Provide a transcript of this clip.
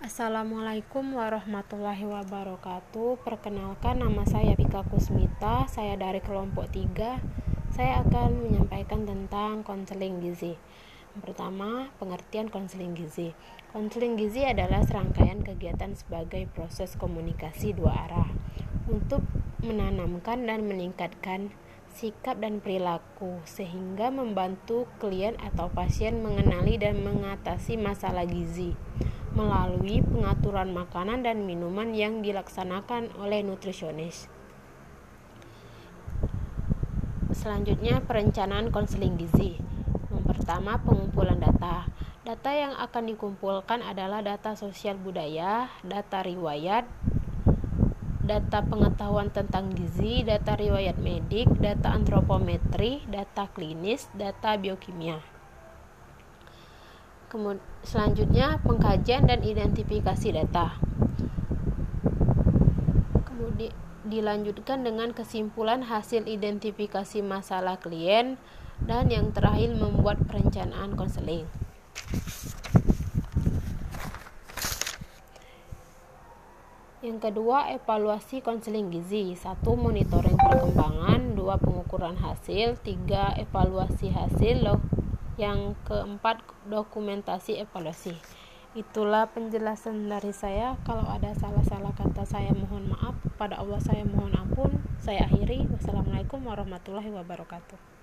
Assalamualaikum warahmatullahi wabarakatuh. Perkenalkan nama saya Pika Kusmita. Saya dari kelompok 3 Saya akan menyampaikan tentang konseling gizi. Pertama, pengertian konseling gizi. Konseling gizi adalah serangkaian kegiatan sebagai proses komunikasi dua arah Untuk menanamkan dan meningkatkan sikap dan perilaku sehingga membantu klien atau pasien mengenali dan mengatasi masalah gizi melalui pengaturan makanan dan minuman yang dilaksanakan oleh nutrisionis. Selanjutnya, perencanaan konseling gizi. Yang pertama, pengumpulan data. Data yang akan dikumpulkan adalah data sosial budaya, data riwayat, data pengetahuan tentang gizi, data riwayat medik, data antropometri, data klinis, data biokimia. Kemudian, selanjutnya pengkajian dan identifikasi data. Kemudian dilanjutkan dengan kesimpulan hasil identifikasi masalah klien dan yang terakhir membuat perencanaan konseling. Yang kedua, evaluasi konseling gizi. Satu, monitoring perkembangan. Dua, pengukuran hasil. Tiga, evaluasi hasil. Yang keempat, dokumentasi evaluasi. Itulah penjelasan dari saya. Kalau ada salah-salah kata saya mohon maaf. Pada Allah saya mohon ampun. Saya akhiri. Wassalamualaikum warahmatullahi wabarakatuh.